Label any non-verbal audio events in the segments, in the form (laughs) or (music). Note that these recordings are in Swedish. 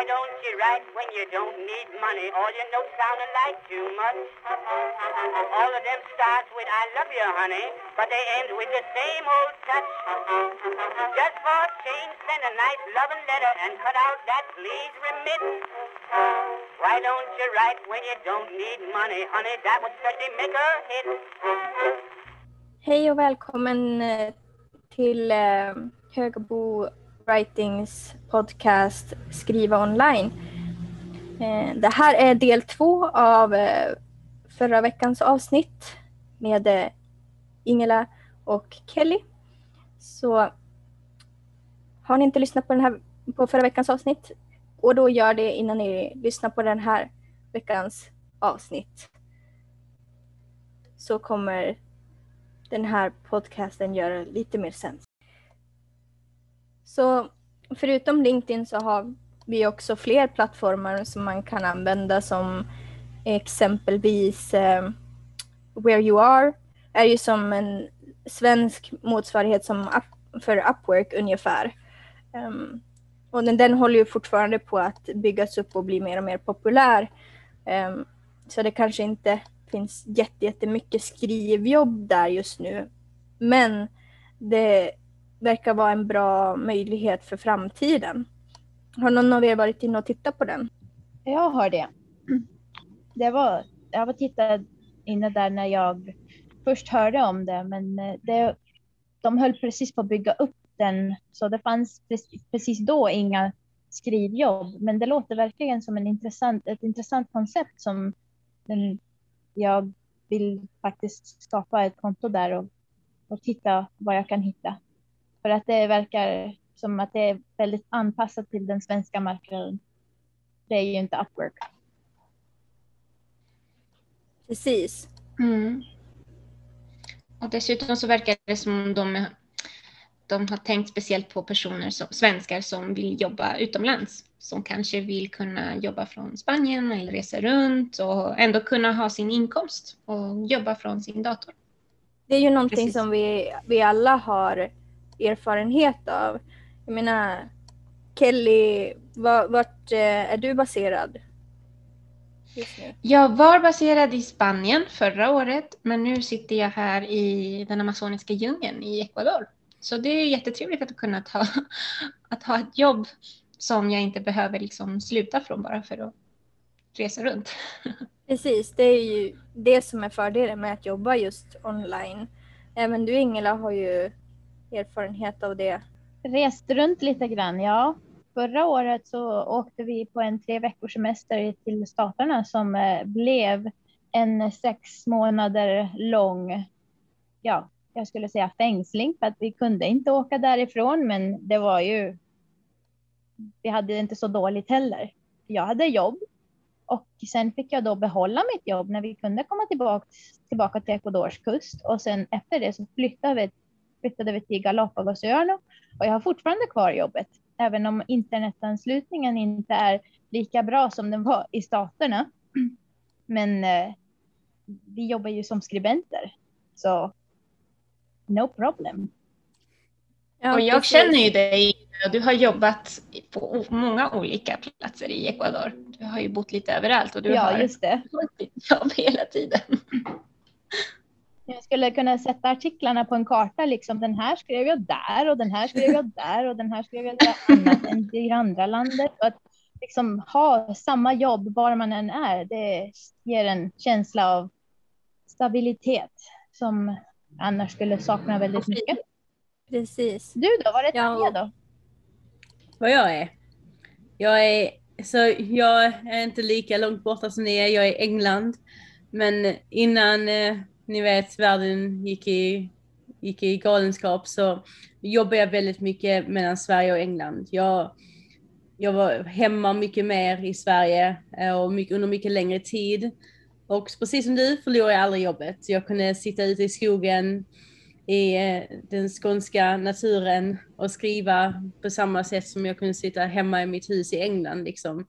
Why don't you write when you don't need money? All your notes sound alike too much. All of them with I love you, honey, but they end with the same old touch. Just for change, send a nice loving letter and cut out that please remit. Why don't you write when you don't need money, honey? That would certainly make a hit. Eh, till eh, Högbo Writings podcast Skriva online. Eh, det här är del två av eh, förra veckans avsnitt med eh, Ingela och Kelly. Så har ni inte lyssnat på, den här, på förra veckans avsnitt och då gör det innan ni lyssnar på den här veckans avsnitt. Så kommer den här podcasten göra lite mer sens. Så förutom LinkedIn så har vi också fler plattformar som man kan använda som exempelvis eh, Where You Are är ju som en svensk motsvarighet som up, för Upwork ungefär. Um, och den, den håller ju fortfarande på att byggas upp och bli mer och mer populär. Um, så det kanske inte finns jättemycket skrivjobb där just nu. Men det verkar vara en bra möjlighet för framtiden. Har någon av er varit inne och tittat på den? Jag har det. det var, jag var tittat inne där när jag först hörde om det, men eh, det, de höll precis på att bygga upp den, så det fanns precis, då inga skrivjobb. Men det låter verkligen som en intressant, ett intressant koncept som jag vill faktiskt skapa ett konto där och, och titta vad jag kan hitta. För att det verkar som att det är väldigt anpassat till den svenska marknaden. Det är ju inte Upwork. Precis. Mm. Och dessutom så verkar det som de, de har tänkt speciellt på personer som svenskar som vill jobba utomlands. Som kanske vill kunna jobba från Spanien eller resa runt och ändå kunna ha sin inkomst och jobba från sin dator. Det är ju någonting Precis. som vi, vi alla har erfarenhet av. Jag menar, Kelly, vart eh, är du baserad? Jag var baserad i Spanien förra året, men nu sitter jag här i den amazoniska djungeln i Ecuador. Så det är jättetrevligt att kunna ta, (laughs) att ha ett jobb som jag inte behöver liksom sluta från bara för att resa runt. (laughs) Precis, det är ju det som är fördelen med att jobba just online. Även du Ingela har ju erfarenhet av det? Rest runt lite grann, ja. Förra året så åkte vi på en tre veckors semester till Staterna som eh, blev en sex månader lång, ja, jag skulle säga fängsling för att vi kunde inte åka därifrån, men det var ju, vi hade inte så dåligt heller. Jag hade jobb och sen fick jag då behålla mitt jobb när vi kunde komma tillbaka, tillbaka till Ecuadors kust och sen efter det så flyttade vi flyttade vi till Galapagosöarna och jag har fortfarande kvar jobbet, även om internetanslutningen inte är lika bra som den var i staterna. (clears throat) Men eh, vi jobbar ju som skribenter, så no problem. Ja, och jag känner ju dig, du har jobbat på många olika platser i Ecuador. Du har ju bott lite överallt och du ja, har just det. (laughs) jobb hela tiden. Jag skulle kunna sätta artiklarna på en karta, liksom den här skrev jag där och den här skrev jag där och den här skrev jag där annat än i andra landet. Och att liksom ha samma jobb var man än är, det ger en känsla av stabilitet som annars skulle sakna väldigt mycket. Precis. Du då, var är Tanja då? Vad jag är? Jag är, så jag är inte lika långt borta som ni är, jag är i England. Men innan eh, ni vet, världen gick i, gick i galenskap så jobbade jag väldigt mycket mellan Sverige och England. Jag, jag var hemma mycket mer i Sverige eh, och mycket, under mycket längre tid. Och precis som du förlorade jag aldrig jobbet. Jag kunde sitta ute i skogen i eh, den skånska naturen och skriva på samma sätt som jag kunde sitta hemma i mitt hus i England. Liksom.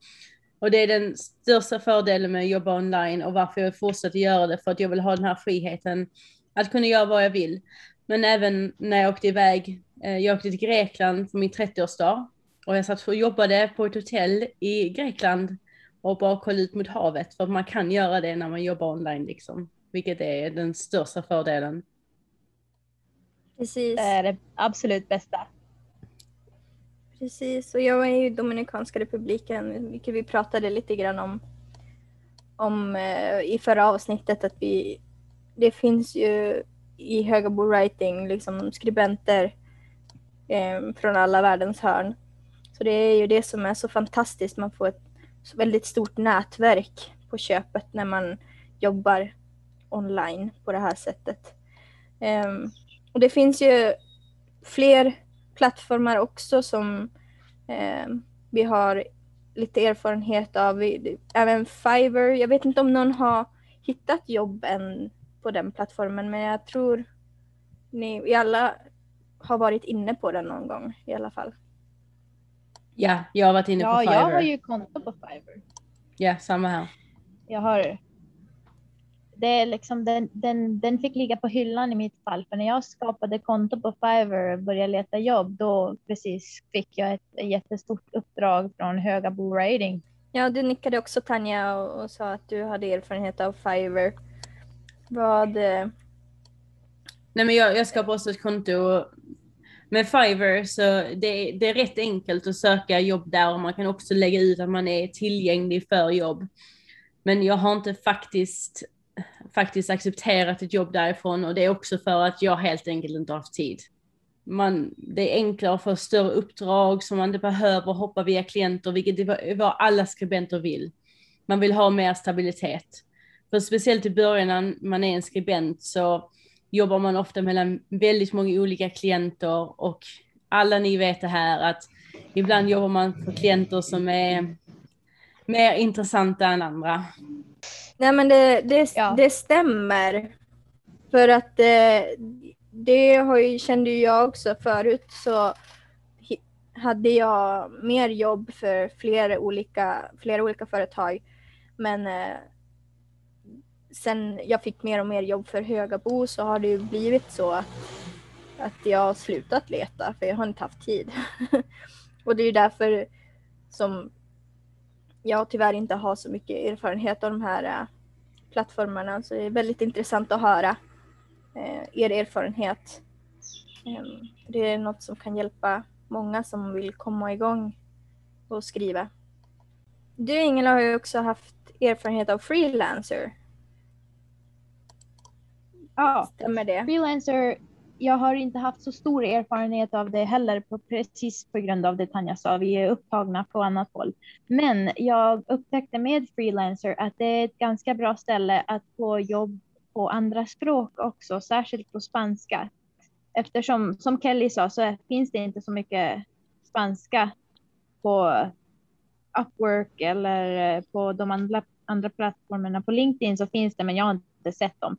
Och det är den största fördelen med att jobba online och varför jag fortsätter göra det, för att jag vill ha den här friheten att kunna göra vad jag vill. Men även när jag åkte iväg, eh, jag åkte till Grekland för min 30-årsdag Och jag satt och jobbade på ett hotell i Grekland och bara kollade ut mot havet. För man kan göra det när man jobbar online liksom. Vilket är den största fördelen. Precis. Det är det absolut bästa. Precis, och jag är ju Dominikanska republiken, vilket vi pratade lite grann om, om eh, i förra avsnittet. att vi Det finns ju i Högabo Writing liksom skribenter eh, från alla världens hörn. Så det är ju det som är så fantastiskt, man får ett så väldigt stort nätverk på köpet när man jobbar online på det här sättet. Um, och det finns ju fler plattformar också som eh, vi har lite erfarenhet av. Även Fiverr. Jag vet inte om någon har hittat jobb än på den plattformen men jag tror ni vi alla har varit inne på den någon gång i alla fall. Ja, jag har varit inne ja, på Fiverr. Ja, jag har ju konto på Fiverr. Ja, samma här. Jag har det är liksom, den, den, den fick ligga på hyllan i mitt fall. För när jag skapade konto på Fiverr och började leta jobb, då precis fick jag ett jättestort uppdrag från Högabo Writing. Ja, du nickade också Tanja och, och, sa att du hade erfarenhet av Fiverr. Vad... Eh... Nej, men jag, jag skapade också ett konto med Fiverr så det, det, är rätt enkelt att söka jobb där och man kan också lägga ut att man är tillgänglig för jobb. Men jag har inte faktiskt faktiskt accepterat ett jobb därifrån och det är också för att jag helt enkelt inte har haft tid. Man, det är enklare att få större uppdrag som man inte behöver hoppa via klienter, vilket är vad alla skribenter vill. Man vill ha mer stabilitet. För speciellt i början när man är en skribent så jobbar man ofta mellan väldigt många olika klienter och alla ni vet det här att ibland jobbar man för klienter som är mer intressanta än andra. Nej men det, det, ja. det stämmer. För att eh, det har ju, kände jag också förut så hade jag mer jobb för flera olika, flera olika företag. Men eh, sen jag fick mer och mer jobb för Högabo så har det ju blivit så att, att jag har slutat leta för jag har inte haft tid. (laughs) och det är ju därför som jag tyvärr inte har så mycket erfarenhet av de här äh, plattformarna så det är väldigt intressant att höra äh, er erfarenhet. Ähm, det är något som kan hjälpa många som vill komma igång och skriva. Du Ingela har ju också haft erfarenhet av freelancer. Ja, Stämmer det? Freelancer jag har inte haft så stor erfarenhet av det heller, på, precis på grund av det Tanja sa. Vi är upptagna på annat håll. Men jag upptäckte med freelancer att det är ett ganska bra ställe att få jobb på andra språk också, särskilt på spanska. Eftersom, som Kelly sa, så finns det inte så mycket spanska på Upwork eller eh, på de andra, andra plattformarna. På LinkedIn så finns det, men jag har inte sett dem.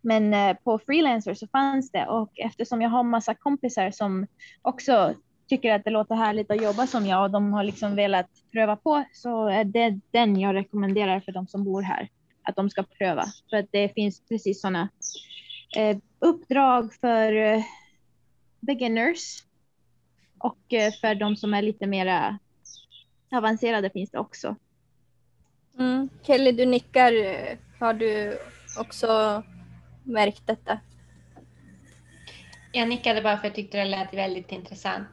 Men eh, på freelancer så fanns det och eftersom jag har massa kompisar som också tycker att det låter härligt att jobba som jag och de har liksom velat pröva på så är det den jag rekommenderar för de som bor här att de ska pröva för att det finns precis sådana eh, uppdrag för eh, beginners och eh, för de som är lite mera avancerade finns det också. Mm. Kelly, du nickar. Har du också märkt detta? Jag nickade bara för att jag tyckte det lät väldigt intressant.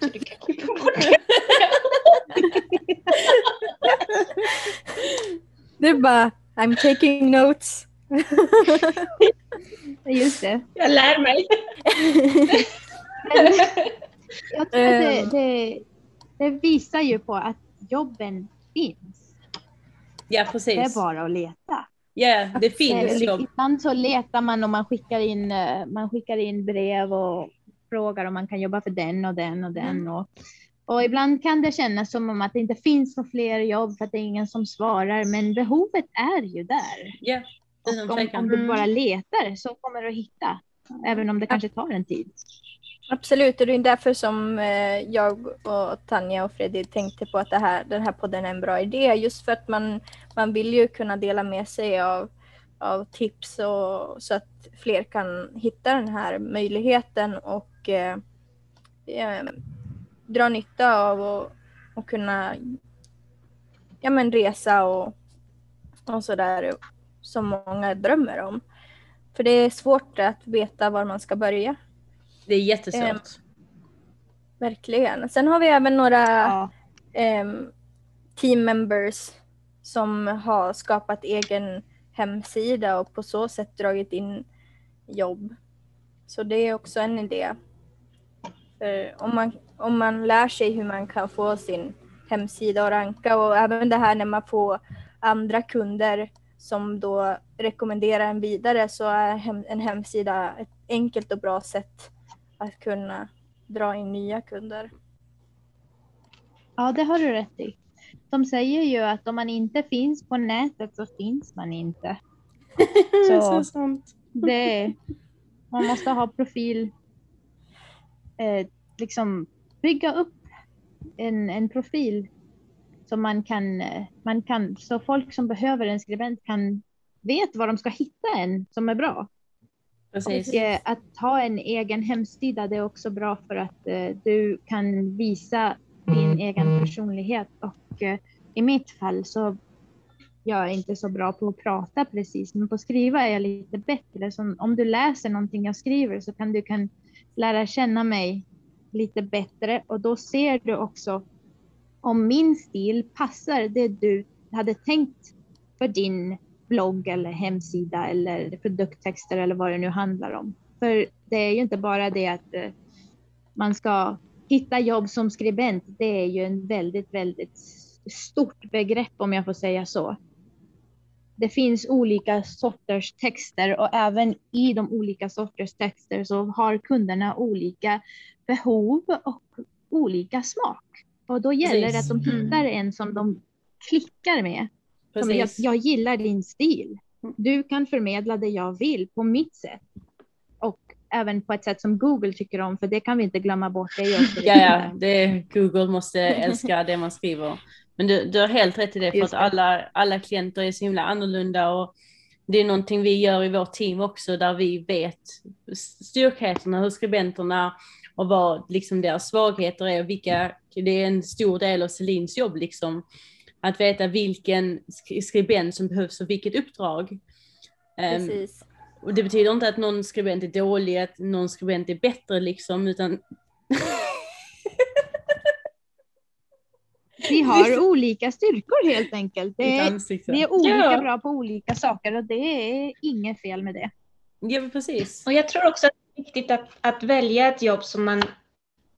Så du kan klippa bort det. Du bara, I'm taking notes. Just det. Jag lär mig. jag tror att det, det, det, visar ju på att jobben finns. Ja, precis. Det är bara att leta. Yeah, det finns jobb. Ibland så letar man och man skickar in, eh, man skickar in brev och frågar om man kan jobba för den och den och den. Mm. Och, och ibland kan det kännas som om att det inte finns några fler jobb för att det är ingen som svarar. Men behovet är ju där. Yeah, och om, om, du bara letar så kommer du att hitta. Även om det kanske tar en tid. Absolut, och det är därför som eh, jag och Tanja och Fredrik tänkte på att det här, den här podden är en bra idé. Just för att man, man vill ju kunna dela med sig av, av tips och, så att fler kan hitta den här möjligheten och eh dra nytta av och, och kunna ja, men resa och, och sådär som många drömmer om. För det är svårt att veta var man ska börja. Det är jättesvårt. Ehm, Verkligen. Sen har vi även några Ja. ehm, team members som har skapat egen hemsida och på så sätt dragit in jobb. Så det är också en idé. För om, man, om man lär sig hur man kan få sin hemsida att ranka och även det här när man får andra kunder som då rekommenderar en vidare så är hem, en hemsida ett enkelt och bra sätt att kunna dra in nya kunder. ja, det har du rätt i. De säger ju att om man inte finns på nätet så finns man inte. (laughs) så. Så- sant. Det, man måste ha profil, eh, liksom bygga upp en, en profil som man kan, eh, man kan, så folk som behöver en skribent kan vet var de ska hitta en som är bra. Precis. Och eh, att ha en egen hemsida det är också bra för att eh, du kan visa din egen personlighet och eh, i mitt fall så jag är inte så bra på att prata precis men på att skriva är jag lite bättre. Så om du läser någonting jag skriver så kan du kan lära känna mig lite bättre och då ser du också om min stil passar det du hade tänkt för din blogg eller hemsida eller produkttexter eller vad det nu handlar om. För det är ju inte bara det att eh, man ska hitta jobb som skribent. Det är ju en väldigt, väldigt stort begrepp om jag får säga så. Det finns olika sorters texter och även i de olika sorters texter så har kunderna olika behov och olika smak. Och då gäller det att de Precis. hittar en som de klickar med. Som jag, Precis. jag gillar din stil. Du kan förmedla det jag vill på mitt sätt. Och även på ett sätt som Google tycker om, för det kan vi inte glömma bort. Det (laughs) Ja, ja, det, Google måste älska det man skriver. Men du, du har helt rätt i det, för Just att alla, alla klienter är så himla annorlunda och det är någonting vi gör i vårt team också, där vi vet styrkheterna hos skribenterna och vad liksom deras svagheter är och vilka, det är en stor del av Celins jobb liksom, att veta vilken sk- skribent som behövs för vilket uppdrag. Ehm, Precis. och det betyder inte att någon skribent är dålig, att någon skribent är bättre liksom, utan Vi (laughs) har olika styrkor helt enkelt. Det är, vi är olika Ja. bra på olika saker och det är inget fel med det. Ja, precis. Och jag tror också att det är viktigt att, att välja ett jobb som man,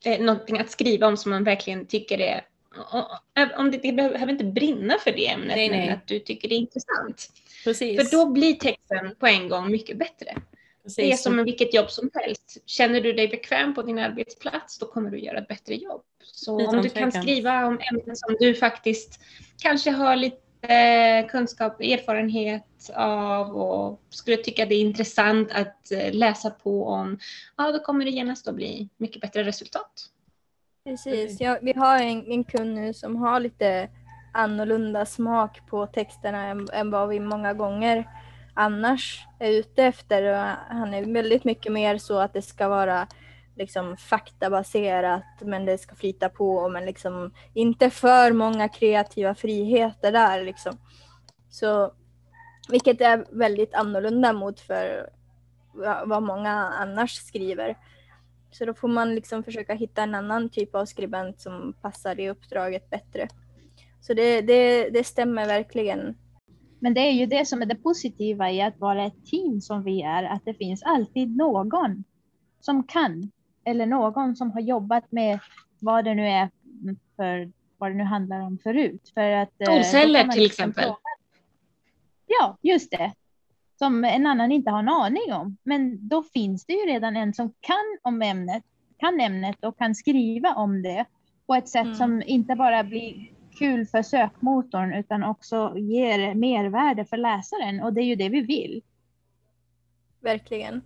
eh, någonting att skriva om som man verkligen tycker är, om det, det behöver inte brinna för det ämnet, Nej, nej. men att du tycker det är intressant. precis. För då blir texten på en gång mycket bättre. precis. Det är som vilket jobb som helst. Känner du dig bekväm på din arbetsplats, då kommer du göra ett bättre jobb. Så Utan om du kan skriva om ämnen som du faktiskt kanske har lite eh, kunskap och erfarenhet av och skulle tycka det är intressant att eh, läsa på om, ja då kommer det genast att bli mycket bättre resultat. Precis. Ja, vi har en, en kund nu som har lite annorlunda smak på texterna än, än vad vi många gånger annars är ute efter. Han är väldigt mycket mer så att det ska vara liksom faktabaserat men det ska flyta på men liksom inte för många kreativa friheter där liksom. Så, vilket är väldigt annorlunda mot för vad vad många annars skriver. Så då får man liksom försöka hitta en annan typ av skribent som passar i uppdraget bättre. Så det, det, det stämmer verkligen. Men det är ju det som är det positiva i att vara ett team som vi är, att det finns alltid någon som kan eller någon som har jobbat med vad det nu är för vad det nu handlar om förut. För att, eh, Solceller till liksom exempel. fråga- Ja, just det. Som en annan inte har en aning om. Men då finns det ju redan en som kan om ämnet, kan ämnet och kan skriva om det på ett sätt Mm. som inte bara blir kul för sökmotorn utan också ger mervärde för läsaren och det är ju det vi vill. Verkligen.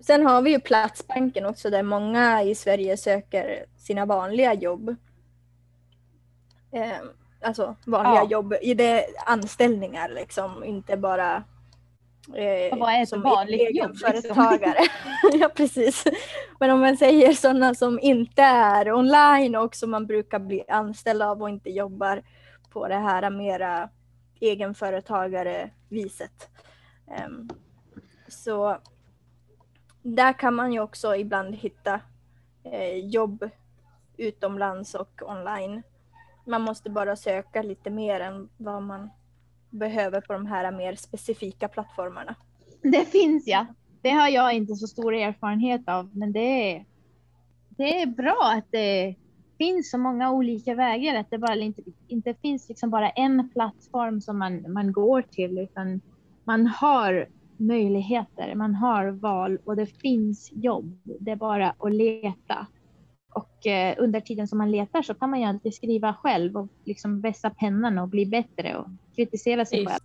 Sen har vi ju Platsbanken också där många i Sverige söker sina vanliga jobb. Alltså vanliga Ja. jobb i det anställningar liksom, inte bara eh, Och vad är ett som vanligt jobb, liksom? egenföretagare. (laughs) ja, precis. Men om man säger sådana som inte är online och som man brukar bli anställd av och inte jobbar på det här mera egenföretagare-viset. Ehm, så där kan man ju också ibland hitta eh, jobb utomlands och online. Man måste bara söka lite mer än vad man behöver på de här mer specifika plattformarna. Det finns ja. Det har jag inte så stor erfarenhet av, men det är, det är bra att det finns så många olika vägar, att det bara inte, inte finns liksom bara en plattform som man, man går till, utan man har möjligheter, man har val och det finns jobb. Det är bara att leta. Och eh, under tiden som man letar så kan man ju alltid skriva själv och liksom vässa pennan och bli bättre och kritisera sig Just. själv.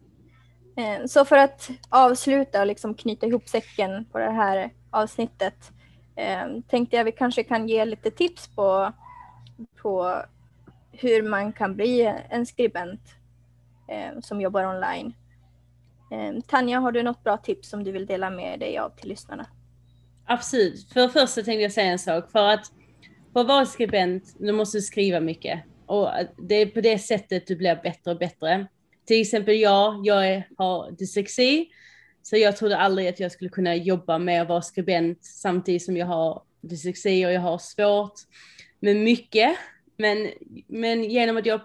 Eh, Så för att avsluta och liksom knyta ihop säcken på det här avsnittet eh, tänkte jag vi kanske kan ge lite tips på, på hur man kan bli en skribent som jobbar online. Tanja, har du något bra tips som du vill dela med dig av till lyssnarna? Absolut. För det första tänkte jag säga en sak. För att för att vara skribent, du måste skriva mycket. Och det är på det sättet du blir bättre och bättre. Till exempel jag, jag har dyslexi. Så jag trodde aldrig att jag skulle kunna jobba med att vara skribent samtidigt som jag har dyslexi och jag har svårt med mycket. Men, men genom att jag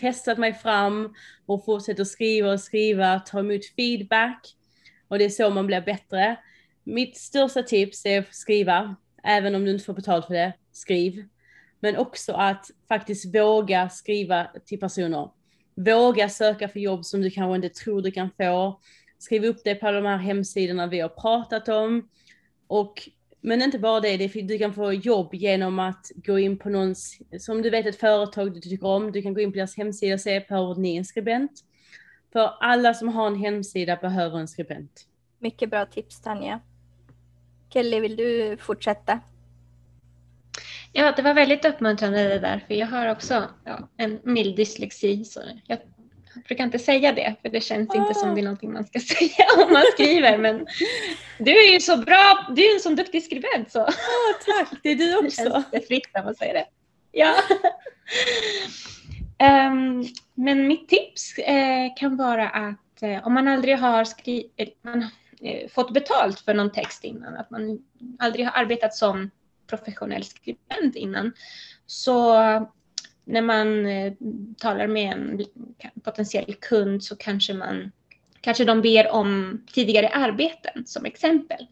testat mig fram och fortsätter skriva och skriva, ta emot feedback och det är så man blir bättre. Mitt största tips är att skriva, även om du inte får betalt för det, skriv. Men också att faktiskt våga skriva till personer. Våga söka för jobb som du kanske inte tror du kan få. Skriv upp det på de här hemsidorna vi har pratat om. Och, men inte bara det, det är- du kan få jobb genom att gå in på någons, som du vet ett företag du tycker om, du kan gå in på deras hemsida och se, behöver ni en skribent? För alla som har en hemsida behöver en skribent. Mycket bra tips Tanja. Kelly, vill du fortsätta? Ja, det var väldigt uppmuntrande det där, för jag har också ja, en mild dyslexi. Så jag brukar inte säga det, för det känns inte som det är någonting man ska (laughs) säga om man skriver. Men du är ju så bra, du är en sån duktig skribent så Åh, tack, det är du (laughs) det också. känns det fritt när man säger det. Ja. (laughs) Ehm, men mitt tips eh, kan vara att eh, om man aldrig har skri- eh, man, eh, fått betalt för någon text innan, att man aldrig har arbetat som professionell skribent innan, så när man eh, talar med en potentiell kund så kanske man kanske de ber om tidigare arbeten som exempel.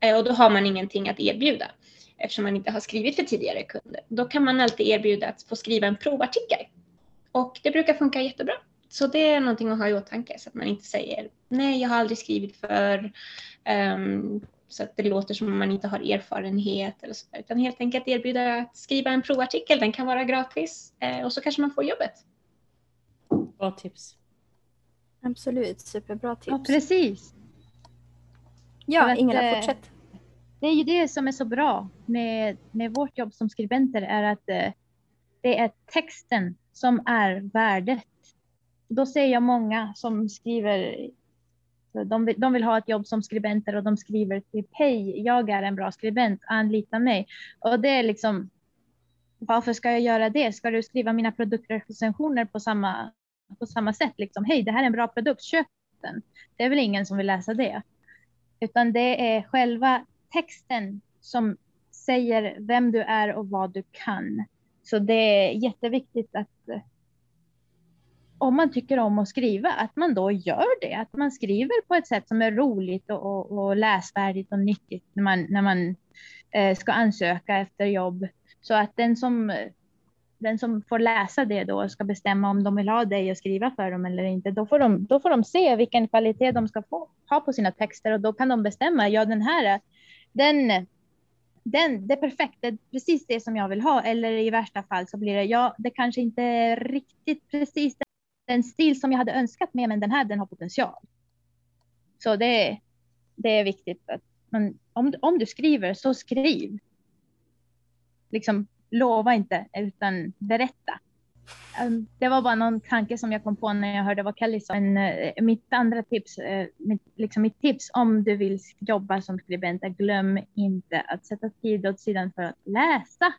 Eh, och då har man ingenting att erbjuda eftersom man inte har skrivit för tidigare kunder. Då kan man alltid erbjuda att få skriva en provartikel. Och det brukar funka jättebra. Så det är någonting att ha i åtanke så att man inte säger nej, jag har aldrig skrivit för um, så att det låter som om man inte har erfarenhet eller så, där. utan helt enkelt erbjuda att skriva en provartikel. Den kan vara gratis eh, och så kanske man får jobbet. Bra tips. Absolut, superbra tips. Ja, precis. Ja, att, Ingela, eh, fortsätt. Det är ju det som är så bra med, med vårt jobb som skribenter är att eh, det är texten som är värdet. Då ser jag många som skriver, de vill, de vill ha ett jobb som skribenter och de skriver typ hej, jag är en bra skribent, anlita mig. Och det är liksom, varför ska jag göra det? Ska du skriva mina produktrecensioner på samma, på samma sätt? Liksom, hej, det här är en bra produkt, köp den. Det är väl ingen som vill läsa det. Utan det är själva texten som säger vem du är och vad du kan. Så det är jätteviktigt att om man tycker om att skriva, att man då gör det. Att man skriver på ett sätt som är roligt och, och, och läsvärdigt och nyttigt när man, när man eh, ska ansöka efter jobb. Så att den som, den som får läsa det då ska bestämma om de vill ha dig att skriva för dem eller inte. Då får de, då får de se vilken kvalitet de ska få, ha på sina texter och då kan de bestämma, ja den här, den, den, det är perfekt, det är precis det som jag vill ha. Eller i värsta fall så blir det, ja det kanske inte är riktigt precis den stil som jag hade önskat med, men den här den har potential. Så det, är- det är viktigt att man, om, om du skriver så skriv. Liksom lova inte utan berätta. Um, Det var bara någon tanke som jag kom på när jag hörde vad Kelly sa. Men, eh, mitt andra tips, eh, mitt, liksom mitt tips om du vill jobba som skribent, är glöm inte att sätta tid åt sidan för att läsa.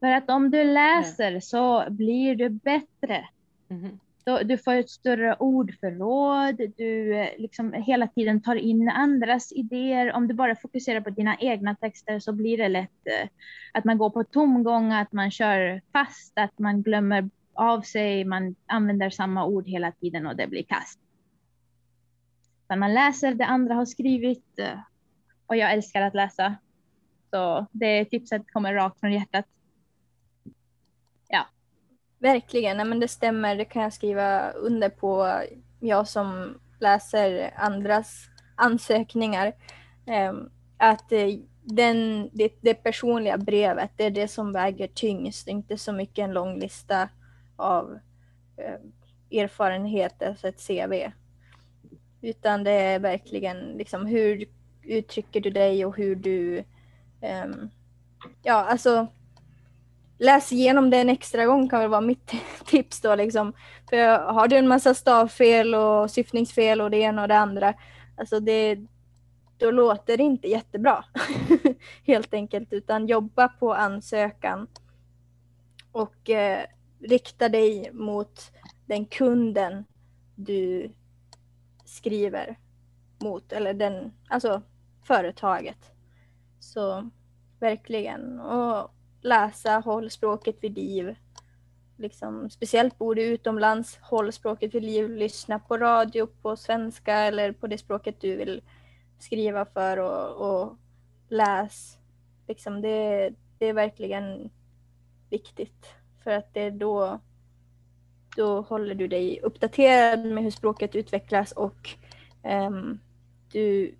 För att om du läser så blir du bättre. Mm. Då, du får ett större ordförråd, du eh, liksom hela tiden tar in andras idéer. Om du bara fokuserar på dina egna texter så blir det lätt eh, att man går på tomgång, att man kör fast, att man glömmer av sig, man använder samma ord hela tiden och det blir kast. Men man läser det andra har skrivit eh, och jag älskar att läsa. Så det tipset kommer rakt från hjärtat. Verkligen, nej men det stämmer. Det kan jag skriva under på. Jag som läser andras ansökningar. Ehm, att eh, den, det, det personliga brevet, det är det som väger tyngst. Inte så mycket en lång lista av eh, erfarenheter, alltså ett CV. Utan det är verkligen liksom hur uttrycker du dig och hur du ehm, Ja, alltså läs igenom det en extra gång kan väl vara mitt (laughs) tips då liksom. För har du en massa stavfel och syftningsfel och det ena och det andra, alltså det, då låter det inte jättebra. (laughs) Helt enkelt, utan jobba på ansökan och eh, rikta dig mot den kunden du skriver mot, eller den, alltså företaget. Så verkligen. Och läsa, håll språket vid liv. Liksom, speciellt bor du utomlands, håll språket vid liv, lyssna på radio på svenska eller på det språket du vill skriva för och, och läs. Liksom det, det är verkligen viktigt för att det är då, då håller du dig uppdaterad med hur språket utvecklas och um, du,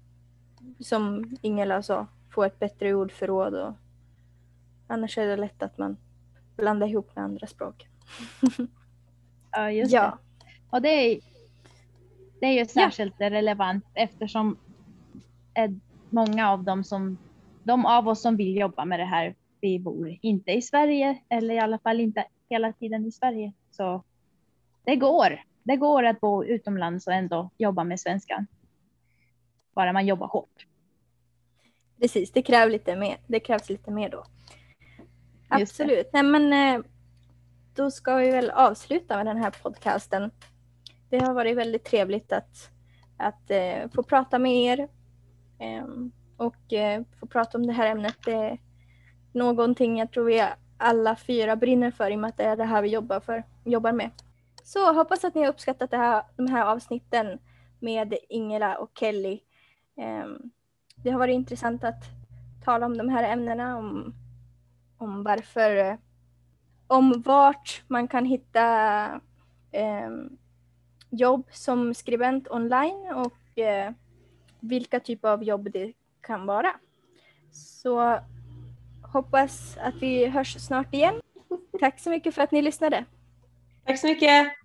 som Ingela sa, får ett bättre ordförråd och Annars är det lätt att man blandar ihop med andra språk. (laughs) Ja, just ja, det. Och det är, det är ju särskilt relevant eftersom många av dem som, de av oss som vill jobba med det här, vi bor inte i Sverige eller i alla fall inte hela tiden i Sverige. Så det går. Det går att bo utomlands och ändå jobba med svenskan. Bara man jobbar hårt. precis. Det, kräver lite mer, det krävs lite mer då. Absolut. Nej, men, eh, då ska vi väl avsluta med den här podcasten. Det har varit väldigt trevligt att, att eh, få prata med er ehm, och eh, få prata om det här ämnet. Det är någonting jag tror vi alla fyra brinner för i och med att det är det här vi jobbar, för, jobbar med. Så hoppas att ni har uppskattat det här, de här avsnitten med Ingela och Kelly. Ehm, det har varit intressant att tala om de här ämnena, om, om varför, om vart man kan hitta eh, jobb som skribent online och eh, vilka typer av jobb det kan vara. Så hoppas att vi hörs snart igen. Tack så mycket för att ni lyssnade. Tack så mycket.